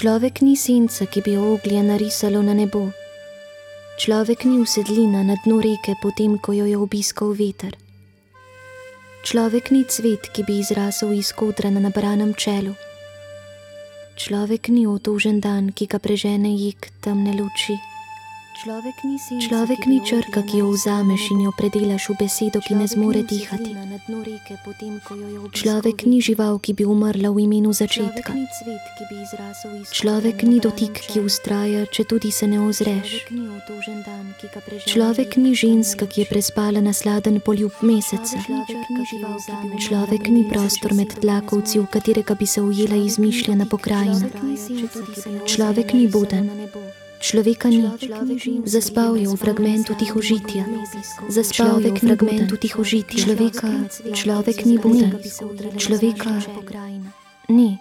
Človek ni senca, ki bi oglje narisalo na nebo. Človek ni usedlina na dnu reke, potem ko jo je obiskal veter. Človek ni cvet, ki bi izrasel iz kodra na nabranem čelu. Človek ni otožen dan, ki ga prežene jek temne luči. Človek ni, senca, Človek ni črka, ki jo vzameš in jo predelaš v besedo, ki ne zmore dihati. Človek ni žival, ki bi umrla v imenu začetka. Človek ni dotik, ki ustraja, če tudi se ne ozreš. Človek ni ženska, ki je prespala na sladen poljub meseca. Človek ni prostor med tlakovci, v katerega bi se ujela izmišljena pokrajina. Človek ni buden. Človeka ni, zaspal je v fragmentu tihožitja, zaspal je v fragmentu tihožitja. Človeka, človek ni buden, človeka ni.